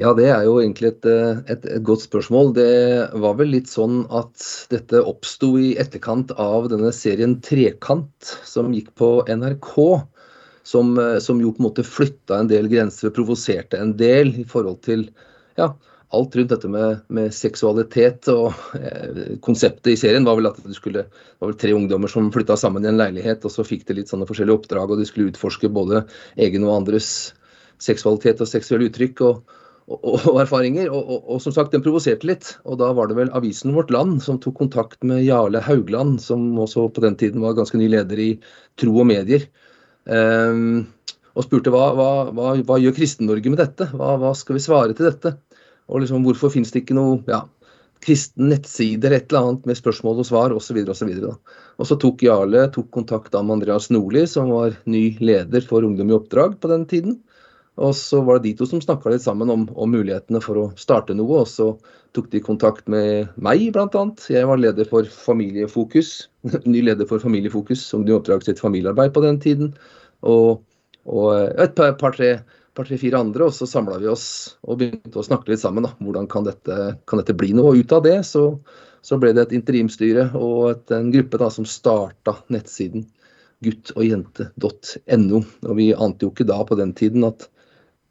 Ja, det er jo egentlig et, eh, et, et, godt spørsmål. Det var vel litt sånn at dette oppsto i etterkant av denne serien Trekant, som gikk på NRK. Som, eh, som jo på en måte flytta en del grenser og provoserte en del i forhold til ja, alt rundt dette med, med seksualitet. Og eh, konseptet i serien var vel at det, skulle, det var vel tre ungdommer som flytta sammen i en leilighet, og så fikk de litt sånne forskjellige oppdrag, og de skulle utforske både egen og andres seksualitet og seksuelle uttrykk. og og, og erfaringer. Og, og, og, som sagt, den provoserte litt. Og da var det vel avisen Vårt Land som tok kontakt med Jarle Haugland, som også på den tiden var ganske ny leder i Tro og Medier. Um, og spurte hva, hva, hva, hva gjør Kristen-Norge med dette? Hva, skal vi svare til dette? Og liksom, hvorfor finnes det ikke noe ja, kristen nettside eller et eller annet med spørsmål og svar osv. osv. Og så tok Jarle tok kontakt med Andreas Nordli, som var ny leder for Ungdom i oppdrag på den tiden. Og så var det de to som snakka litt sammen om, om, mulighetene for å starte noe. Og så tok de kontakt med meg, bl.a. Jeg var leder for Familiefokus. Ny leder for Familiefokus, som de oppdrag sitt familiearbeid på den tiden. Og, og et par, par, tre, par, par, fire andre, og så samla vi oss og begynte å snakke litt sammen. Da. Hvordan kan dette, kan dette bli noe? Og ut av det så, så ble det et interimstyre og et, en gruppe da, som starta nettsiden guttogjente.no. Og vi ante jo ikke da på den tiden at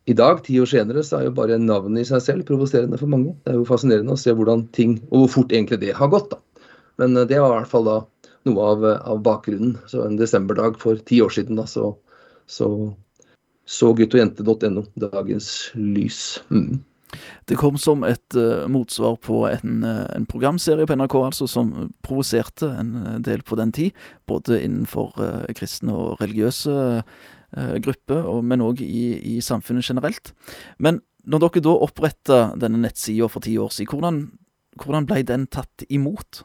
i dag, ti år senere, så er jo bare navnet i seg selv provoserende for mange. Det er jo fascinerende å se hvordan ting, og hvor fort egentlig det har gått. da. Men eh, det var i hvert fall da noe av, av bakgrunnen. Så en desemberdag for ti år siden da, så så, så guttogjente.no dagens lys. Mm. Det kom som et uh, motsvar på en, uh, en, programserie på NRK altså, som provoserte en del på den tid. Både innenfor uh, kristne og religiøse Eh, gruppe, men òg i, i, samfunnet generelt. Men når dere da oppretta denne nettsida for ti år siden, hvordan, hvordan ble den tatt imot?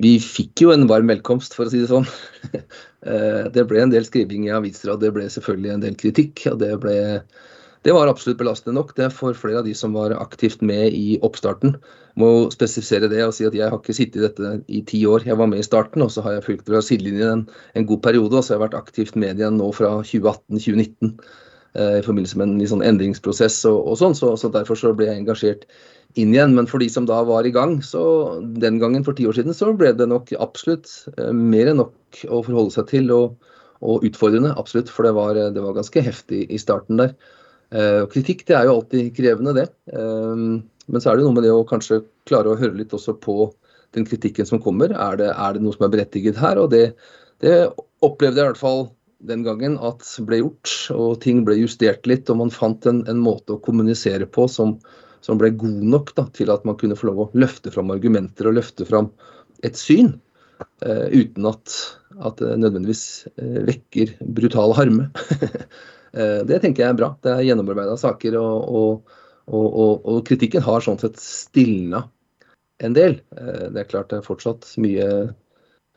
Vi fikk jo en varm velkomst, for å si det sånn. Eh, det ble en del skriving i aviser, og det ble selvfølgelig en del kritikk. og det ble det var absolutt belastende nok det for flere av de som var aktivt med i oppstarten. Må spesifisere det og si at jeg har ikke sittet i dette i ti år. Jeg var med i starten, og så har jeg fulgt fra sidelinjen en, en god periode. Og så har jeg vært aktivt med igjen nå fra 2018-2019 eh, i forbindelse med en sånn endringsprosess og, og sånn. Så, så, derfor så ble jeg engasjert inn igjen. Men for de som da var i gang, så den gangen for ti år siden, så ble det nok absolutt eh, mer enn nok å forholde seg til. og, og utfordrende, absolutt, for det var, det var ganske heftig i starten der. Uh, kritikk det er jo alltid krevende, det. Uh, men så er det noe med det å kanskje klare å høre litt også på den kritikken som kommer. Er det, er det noe som er berettiget her? Og det, det, opplevde jeg i hvert fall den gangen at ble gjort, og ting ble justert litt. Og man fant en, en måte å kommunisere på som, som ble god nok da, til at man kunne få lov å løfte fram argumenter og løfte fram et syn. Uh, uten at, at det nødvendigvis vekker brutal harme. Eh, det tenker jeg er bra. Det er gjennomarbeida saker. Og, og, og, og, kritikken har sånn sett stilna en del. Eh, det er klart det er fortsatt mye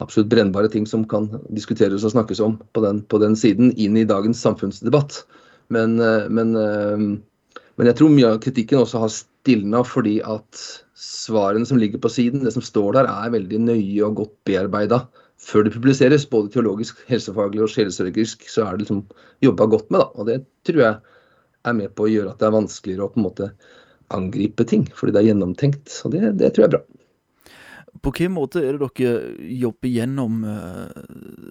absolutt brennbare ting som kan diskuteres og snakkes om på den, på den siden inn i dagens samfunnsdebatt. Men, eh, men, men, jeg tror mye av kritikken også har stilna fordi at svarene som ligger på siden, det som står der, er veldig nøye og godt bearbeida før det publiseres, både teologisk, helsefaglig og sjelesørgerisk, så er det liksom jobba godt med. da, og Det tror jeg er med på å gjøre at det er vanskeligere å på en måte angripe ting, fordi det er gjennomtenkt. og Det, det tror jeg er bra. På hvilken måte er det dere jobber gjennom uh,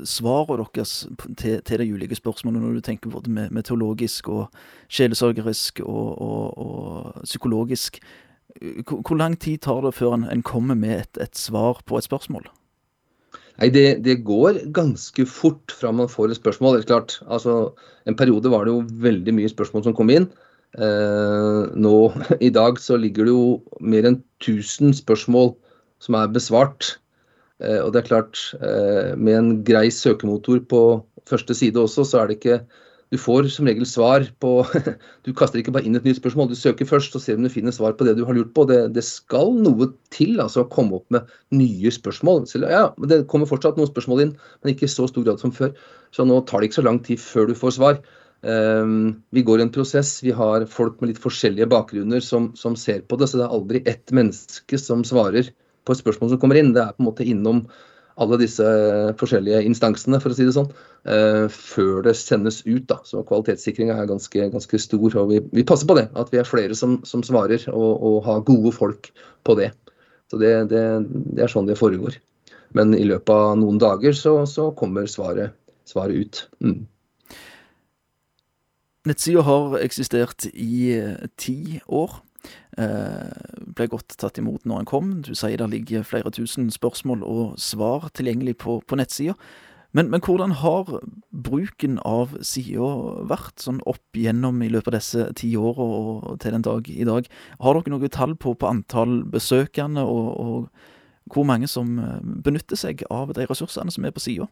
svarene deres til, til, de ulike spørsmålene, når du tenker både med, med teologisk og sjelesørgerisk og, og, og, psykologisk? Hvor, hvor, lang tid tar det før en, en kommer med et, et svar på et spørsmål? Nei, det, det, går ganske fort fra man får et spørsmål. Det er klart, altså, En periode var det jo veldig mye spørsmål som kom inn. Eh, nå i dag så ligger det jo mer enn 1000 spørsmål som er besvart. Eh, og det er klart, eh, med en grei søkemotor på første side også, så er det ikke du får som regel svar på Du kaster ikke bare inn et nytt spørsmål, du søker først og ser om du finner svar på det du har lurt på. Det, det skal noe til altså å komme opp med nye spørsmål. Selv, ja, Det kommer fortsatt noen spørsmål inn, men ikke i så stor grad som før. Så nå tar det ikke så lang tid før du får svar. Um, vi går i en prosess. Vi har folk med litt forskjellige bakgrunner som, som, ser på det. Så det er aldri ett menneske som svarer på et spørsmål som kommer inn. Det er på en måte innom alle disse forskjellige instansene, for å si det sånn, uh, før det sendes ut. da, Så kvalitetssikringa er ganske, ganske, stor. og vi, vi, passer på det, at vi er flere som, som svarer, og, og, har gode folk på det. Så det, det, det, er sånn det foregår. Men i løpet av noen dager så, så kommer svaret, svaret ut. Mm. Nettsida har eksistert i eh, ti år. Eh, ble godt tatt imot når han kom. Du sier det ligger flere tusen spørsmål og svar tilgjengelig på, på nettsida. Men, men, hvordan har bruken av sida vært sånn opp gjennom i løpet av disse ti åra og til den dag i dag? Har dere noe tall på, på antall besøkende, og, og, hvor mange som eh, benytter seg av de ressursene som er på sida?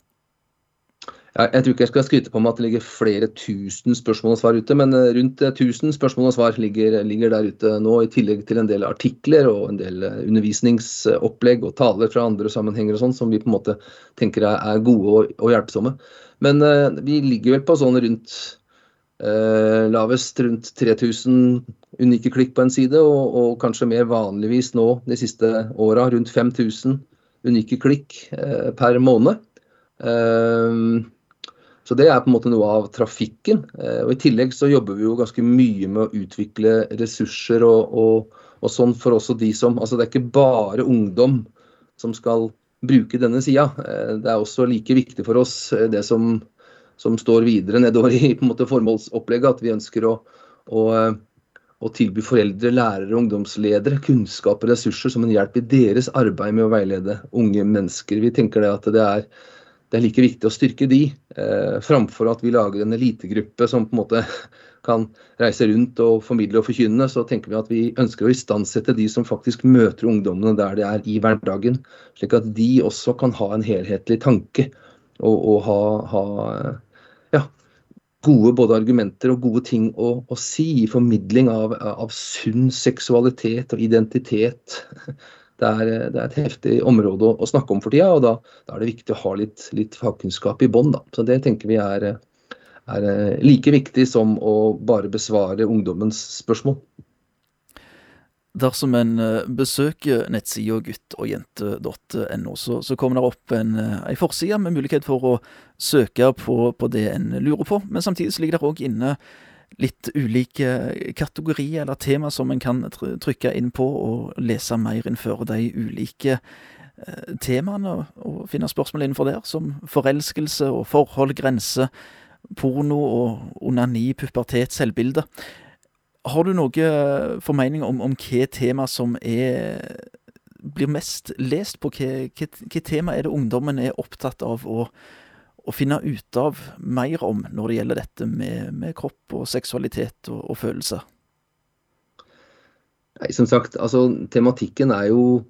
Jeg tror ikke jeg skal skryte på meg at det ligger flere tusen spørsmål og svar ute, men eh, rundt 1000 eh, spørsmål og svar ligger, ligger, der ute nå, i tillegg til en del artikler og en del eh, undervisningsopplegg og taler fra andre sammenhenger og sånn, som vi på en måte tenker er gode og, og hjelpsomme. Men uh, vi ligger vel på sånn rundt uh, lavest rundt 3000 unike klikk på en side, og, og kanskje mer vanligvis nå de siste åra rundt 5000 unike klikk uh, per måned. Uh, så det er på en måte noe av trafikken. Eh, og I tillegg så jobber vi jo ganske mye med å utvikle ressurser og, og, og sånn for også de som Altså det er ikke bare ungdom som skal bruke denne sida. Eh, det er også like viktig for oss eh, det som, som står videre nedover i måte formålsopplegget, at vi ønsker å, å, å tilby foreldre, lærere ungdomsledere kunnskap og ressurser som en hjelp i deres arbeid med å veilede unge mennesker. Vi tenker det at det er det er like viktig å styrke de, eh, framfor at vi lager en elitegruppe som på en måte kan reise rundt og formidle og forkynne. Så tenker vi at vi ønsker å istandsette de som faktisk møter ungdommene der de er i hverdagen. Slik at de også kan ha en helhetlig tanke og, og ha, ha ja, gode både argumenter og gode ting å, å si i formidling av, av sunn seksualitet og identitet det er, det er, et heftig område å, å, snakke om for tida, og da, da, er det viktig å ha litt, litt fagkunnskap i bånn. Så det tenker vi er, er, like viktig som å bare besvare ungdommens spørsmål. Dersom en eh, besøker nettsida guttogjente.no, så, så kommer det opp en, eh, en forside med mulighet for å søke på, på det en lurer på, men samtidig ligger det òg inne litt ulike kategorier eller tema som en kan trykke inn på og lese mer innenfor de ulike eh, temaene, og finne spørsmål innenfor der, som forelskelse og forhold, grenser, porno og onani, pubertet, selvbilde. Har du noe formening om, om hva tema som er blir mest lest på? Hva, hva, hva tema er det ungdommen er opptatt av å å finne ut av mer om når det gjelder dette med, med kropp og seksualitet og, og følelser? Nei, som sagt, altså tematikken er jo,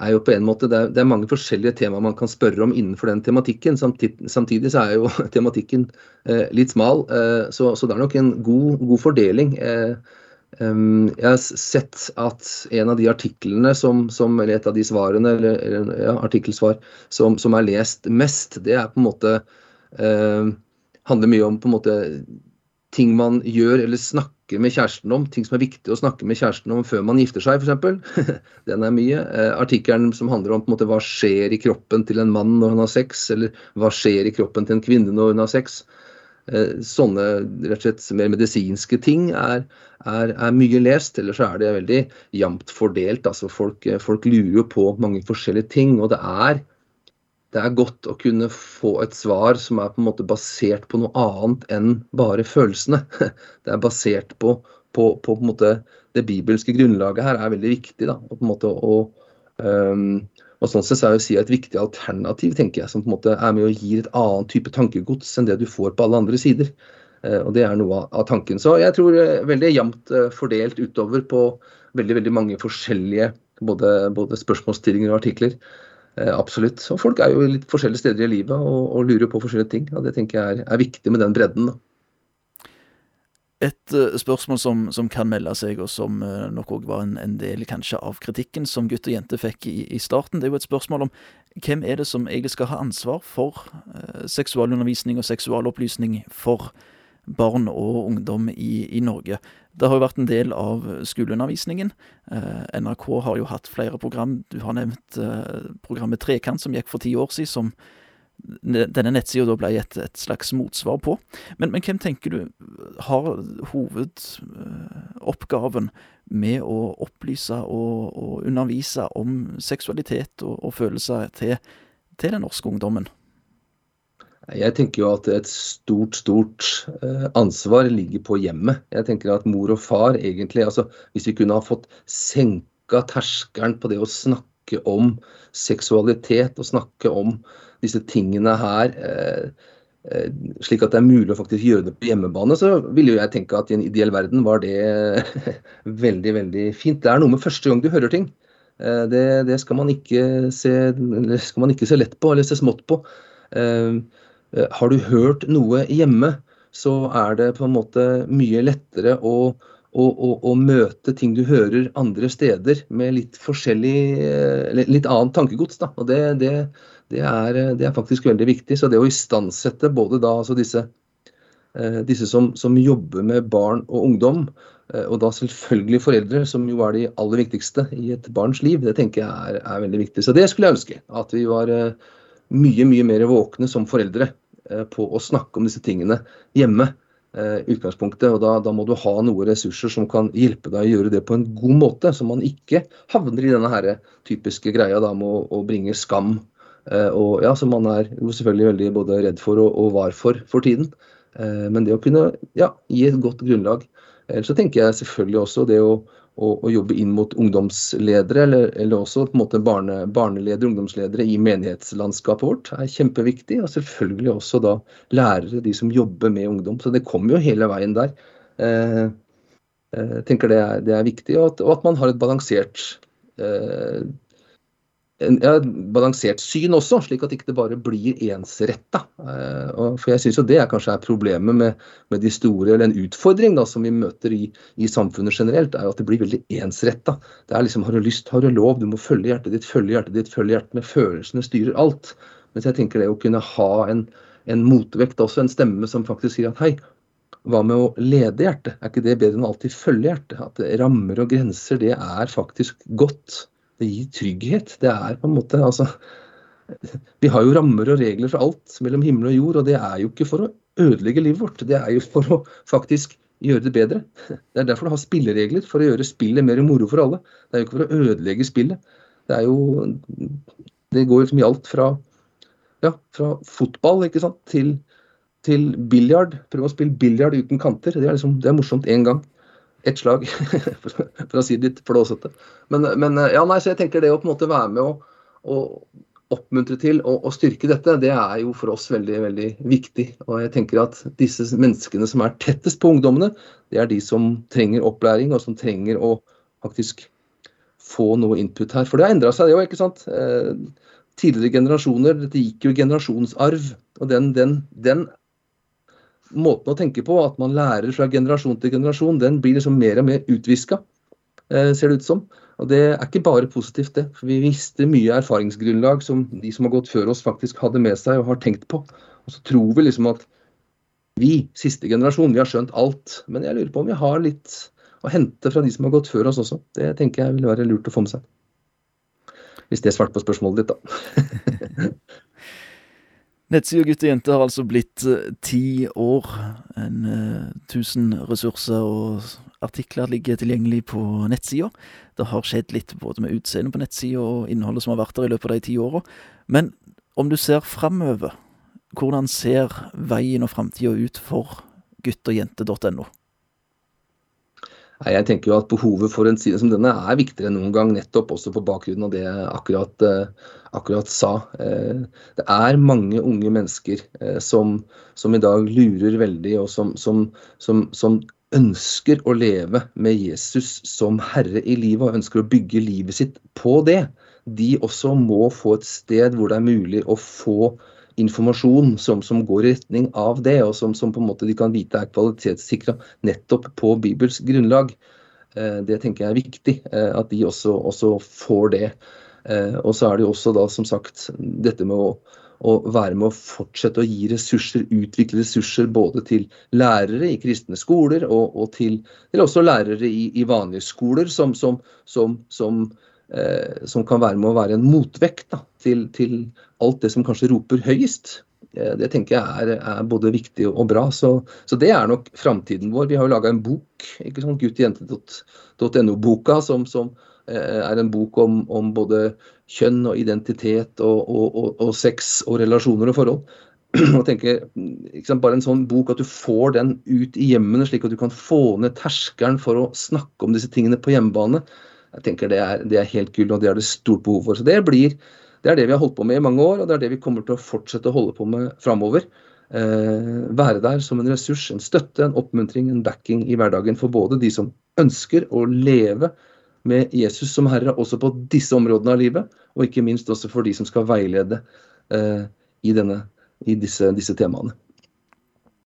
er jo på en måte det er, det er, mange forskjellige temaer man kan spørre om innenfor den tematikken. Samtidig, samtidig så er jo tematikken eh, litt smal, eh, så, så, det er nok en god, god fordeling. Eh, jeg har sett at en av de artiklene som, som eller et av de svarene, eller, eller ja, artikkelsvar, som, som, er lest mest, det er på en måte eh, handler mye om på en måte ting man gjør eller snakker med kjæresten om. Ting som er viktig å snakke med kjæresten om før man gifter seg, f.eks. Den er mye. Eh, artikkelen som handler om på en måte, hva skjer i kroppen til en mann når han har sex, eller hva skjer i kroppen til en kvinne når hun har sex. Eh, sånne rett og slett mer medisinske ting er, er, er mye lest. Eller så er det veldig jevnt fordelt. altså folk, folk lurer på mange forskjellige ting. og det er det er godt å kunne få et svar som er på en måte basert på noe annet enn bare følelsene. Det er basert på, på, på, på det bibelske grunnlaget her er veldig viktig. Da, på en måte, å um, og sånn sett er jo et viktig alternativ, tenker jeg, som på en måte er med og gir et annet type tankegods enn det du får på alle andre sider. Uh, og Det er noe av, tanken. Så jeg tror uh, veldig jevnt uh, fordelt utover på veldig veldig mange forskjellige både, både spørsmålsstillinger og artikler. Eh, absolutt. Og folk er jo litt forskjellige steder i livet og, og lurer på forskjellige ting. og Det tenker jeg er, er viktig med den bredden. da. Et uh, spørsmål som, som, kan melde seg, og som uh, nok òg var en, en, del kanskje av kritikken som gutt og jente fikk i, i, starten, det er jo et spørsmål om hvem er det som egentlig skal ha ansvar for eh, seksualundervisning og seksualopplysning for barn og ungdom i, i Norge. Det har jo vært en del av skoleundervisningen. Eh, NRK har jo hatt flere program. Du har nevnt eh, programmet Trekant, som gikk for ti år siden, som denne nettsida ble et, et, slags motsvar på. Men, men, hvem tenker du har hovedoppgaven med å opplyse og, og undervise om seksualitet og, og følelser til, til, den norske ungdommen? Jeg tenker jo at et stort, stort eh, ansvar ligger på hjemmet. Jeg tenker at mor og far egentlig altså Hvis vi kunne ha fått senka terskelen på det å snakke om seksualitet og snakke om disse tingene her eh, eh, slik at det er mulig å faktisk gjøre det på hjemmebane, så ville jo jeg tenke at i en ideell verden var det veldig, veldig fint. Det er noe med første gang du hører ting. Eh, det, det skal, man se, skal, man ikke se, lett på eller se smått på. Har du hørt noe hjemme, så er det på en måte mye lettere å og, og, og, møte ting du hører andre steder med litt forskjellig, litt annet tankegods. Da. Og det, det, det, er, det, er, faktisk veldig viktig. Så det å istandsette både da altså disse, eh, disse som, som, jobber med barn og ungdom, eh, og da selvfølgelig foreldre, som jo er de aller viktigste i et barns liv, det tenker jeg er, er veldig viktig. Så det skulle jeg ønske. At vi var eh, mye, mye mer våkne som foreldre på å snakke om disse tingene hjemme eh, utgangspunktet. og da, da, må du ha noen ressurser som kan hjelpe deg å gjøre det på en god måte, så man ikke havner i denne her typiske greia da, med å, å bringe skam. Eh, og ja, Som man er selvfølgelig veldig både redd for og, og var for for tiden. Eh, men det å kunne ja, gi et godt grunnlag. Ellers så tenker jeg selvfølgelig også det å å, å, jobbe inn mot ungdomsledere, eller, eller også på en måte barne, barneledere, ungdomsledere i menighetslandskapet vårt, er kjempeviktig. Og selvfølgelig også da lærere, de som jobber med ungdom. Så det kommer jo hele veien der. Eh, jeg eh, tenker det er, det er viktig, og at, og at, man har et balansert eh, ja, balansert syn også, slik at det ikke bare blir ensretta. Uh, for jeg syns jo det er kanskje er problemet med, med, de store, eller en utfordring da, som vi møter i, i samfunnet generelt, er at det blir veldig ensretta. Det er liksom har du lyst, har du lov, du må følge hjertet ditt, følge hjertet ditt, følge hjertet med følelsene styrer alt. Mens jeg tenker det å kunne ha en, en motvekt, også en stemme som faktisk sier at hei, hva med å lede hjertet? Er ikke det bedre enn å alltid følge hjertet? At rammer og grenser, det er faktisk godt. Det gir trygghet. Det er på en måte altså Vi har jo rammer og regler for alt mellom himmel og jord, og det er jo ikke for å ødelegge livet vårt. Det er jo for å faktisk gjøre det bedre. Det er derfor du har spilleregler, for å gjøre spillet mer moro for alle. Det er jo ikke for å ødelegge spillet. Det er jo Det går liksom i alt fra, ja, fra fotball ikke sant, til, til biljard. Prøve å spille biljard uten kanter. Det er, liksom, det er morsomt én gang ett slag, for å si det litt flåsete. Men, men, ja, nei, så jeg tenker det å på en måte være med å, og oppmuntre til å, styrke dette, det er jo for oss veldig veldig viktig. Og jeg tenker at disse menneskene som er tettest på ungdommene, det er de som trenger opplæring, og som trenger å faktisk få noe input her. For det har endra seg, det òg, ikke sant. Eh, tidligere generasjoner, dette gikk jo generasjonsarv. Og den, den, den måten å tenke på, at man lærer fra generasjon til generasjon, den blir liksom mer og mer utviska, eh, ser det ut som. Og det er ikke bare positivt, det. For vi mister mye erfaringsgrunnlag som de som har gått før oss, faktisk hadde med seg og har tenkt på. Og så tror vi liksom at vi, siste generasjon, vi har skjønt alt. Men jeg lurer på om vi har litt å hente fra de som har gått før oss også. Det tenker jeg ville være lurt å få med seg. Hvis det svarte på spørsmålet ditt, da. Nettsida Gutt og jente har altså blitt uh, ti år. En uh, tusen ressurser og artikler ligger tilgjengelig på nettsida. Det har skjedd litt både med utseendet på nettsida og innholdet som har vært der i løpet av de ti åra. Men om du ser framover, hvordan ser veien og framtida ut for guttogjente.no? Nei, Jeg tenker jo at behovet for en side som denne er viktigere enn noen gang, nettopp også på bakgrunn av det jeg akkurat, eh, akkurat sa. Eh, det er mange unge mennesker eh, som, som i dag lurer veldig, og som, som, som, ønsker å leve med Jesus som herre i livet, og ønsker å bygge livet sitt på det. De også må få et sted hvor det er mulig å få informasjon som, som, går i retning av det, og som, som, på en måte de kan vite er kvalitetssikra nettopp på Bibels grunnlag. Eh, det tenker jeg er viktig, eh, at de også, også får det. Eh, og så er det jo også da som sagt dette med å, å være med å fortsette å gi ressurser, utvikle ressurser både til lærere i kristne skoler og, og til, til, også lærere i, i vanlige skoler, som, som, som, som eh, kan være med å være en motvekt da, til, til, alt det som kanskje roper høyest. Eh, det tenker jeg er, er, både viktig og bra. Så, så det er nok framtiden vår. Vi har jo laga en bok, ikke sånn guttjente.no-boka, som, som Eh, er en bok om, om både kjønn og identitet og, og, og, og, sex og relasjoner og forhold. Og tenker, sant, Bare en sånn bok, at du får den ut i hjemmene, slik at du kan få ned terskelen for å snakke om disse tingene på hjemmebane. Jeg tenker Det er, det er helt gull, og det er det stort behov for. Så Det blir, det er det vi har holdt på med i mange år, og det er det vi kommer til å fortsette å holde på med framover. Eh, være der som en ressurs, en støtte, en oppmuntring, en backing i hverdagen for både de som ønsker å leve med Jesus som herre også på disse områdene av livet, og ikke minst også for de som skal veilede eh, i, denne, i disse, disse temaene.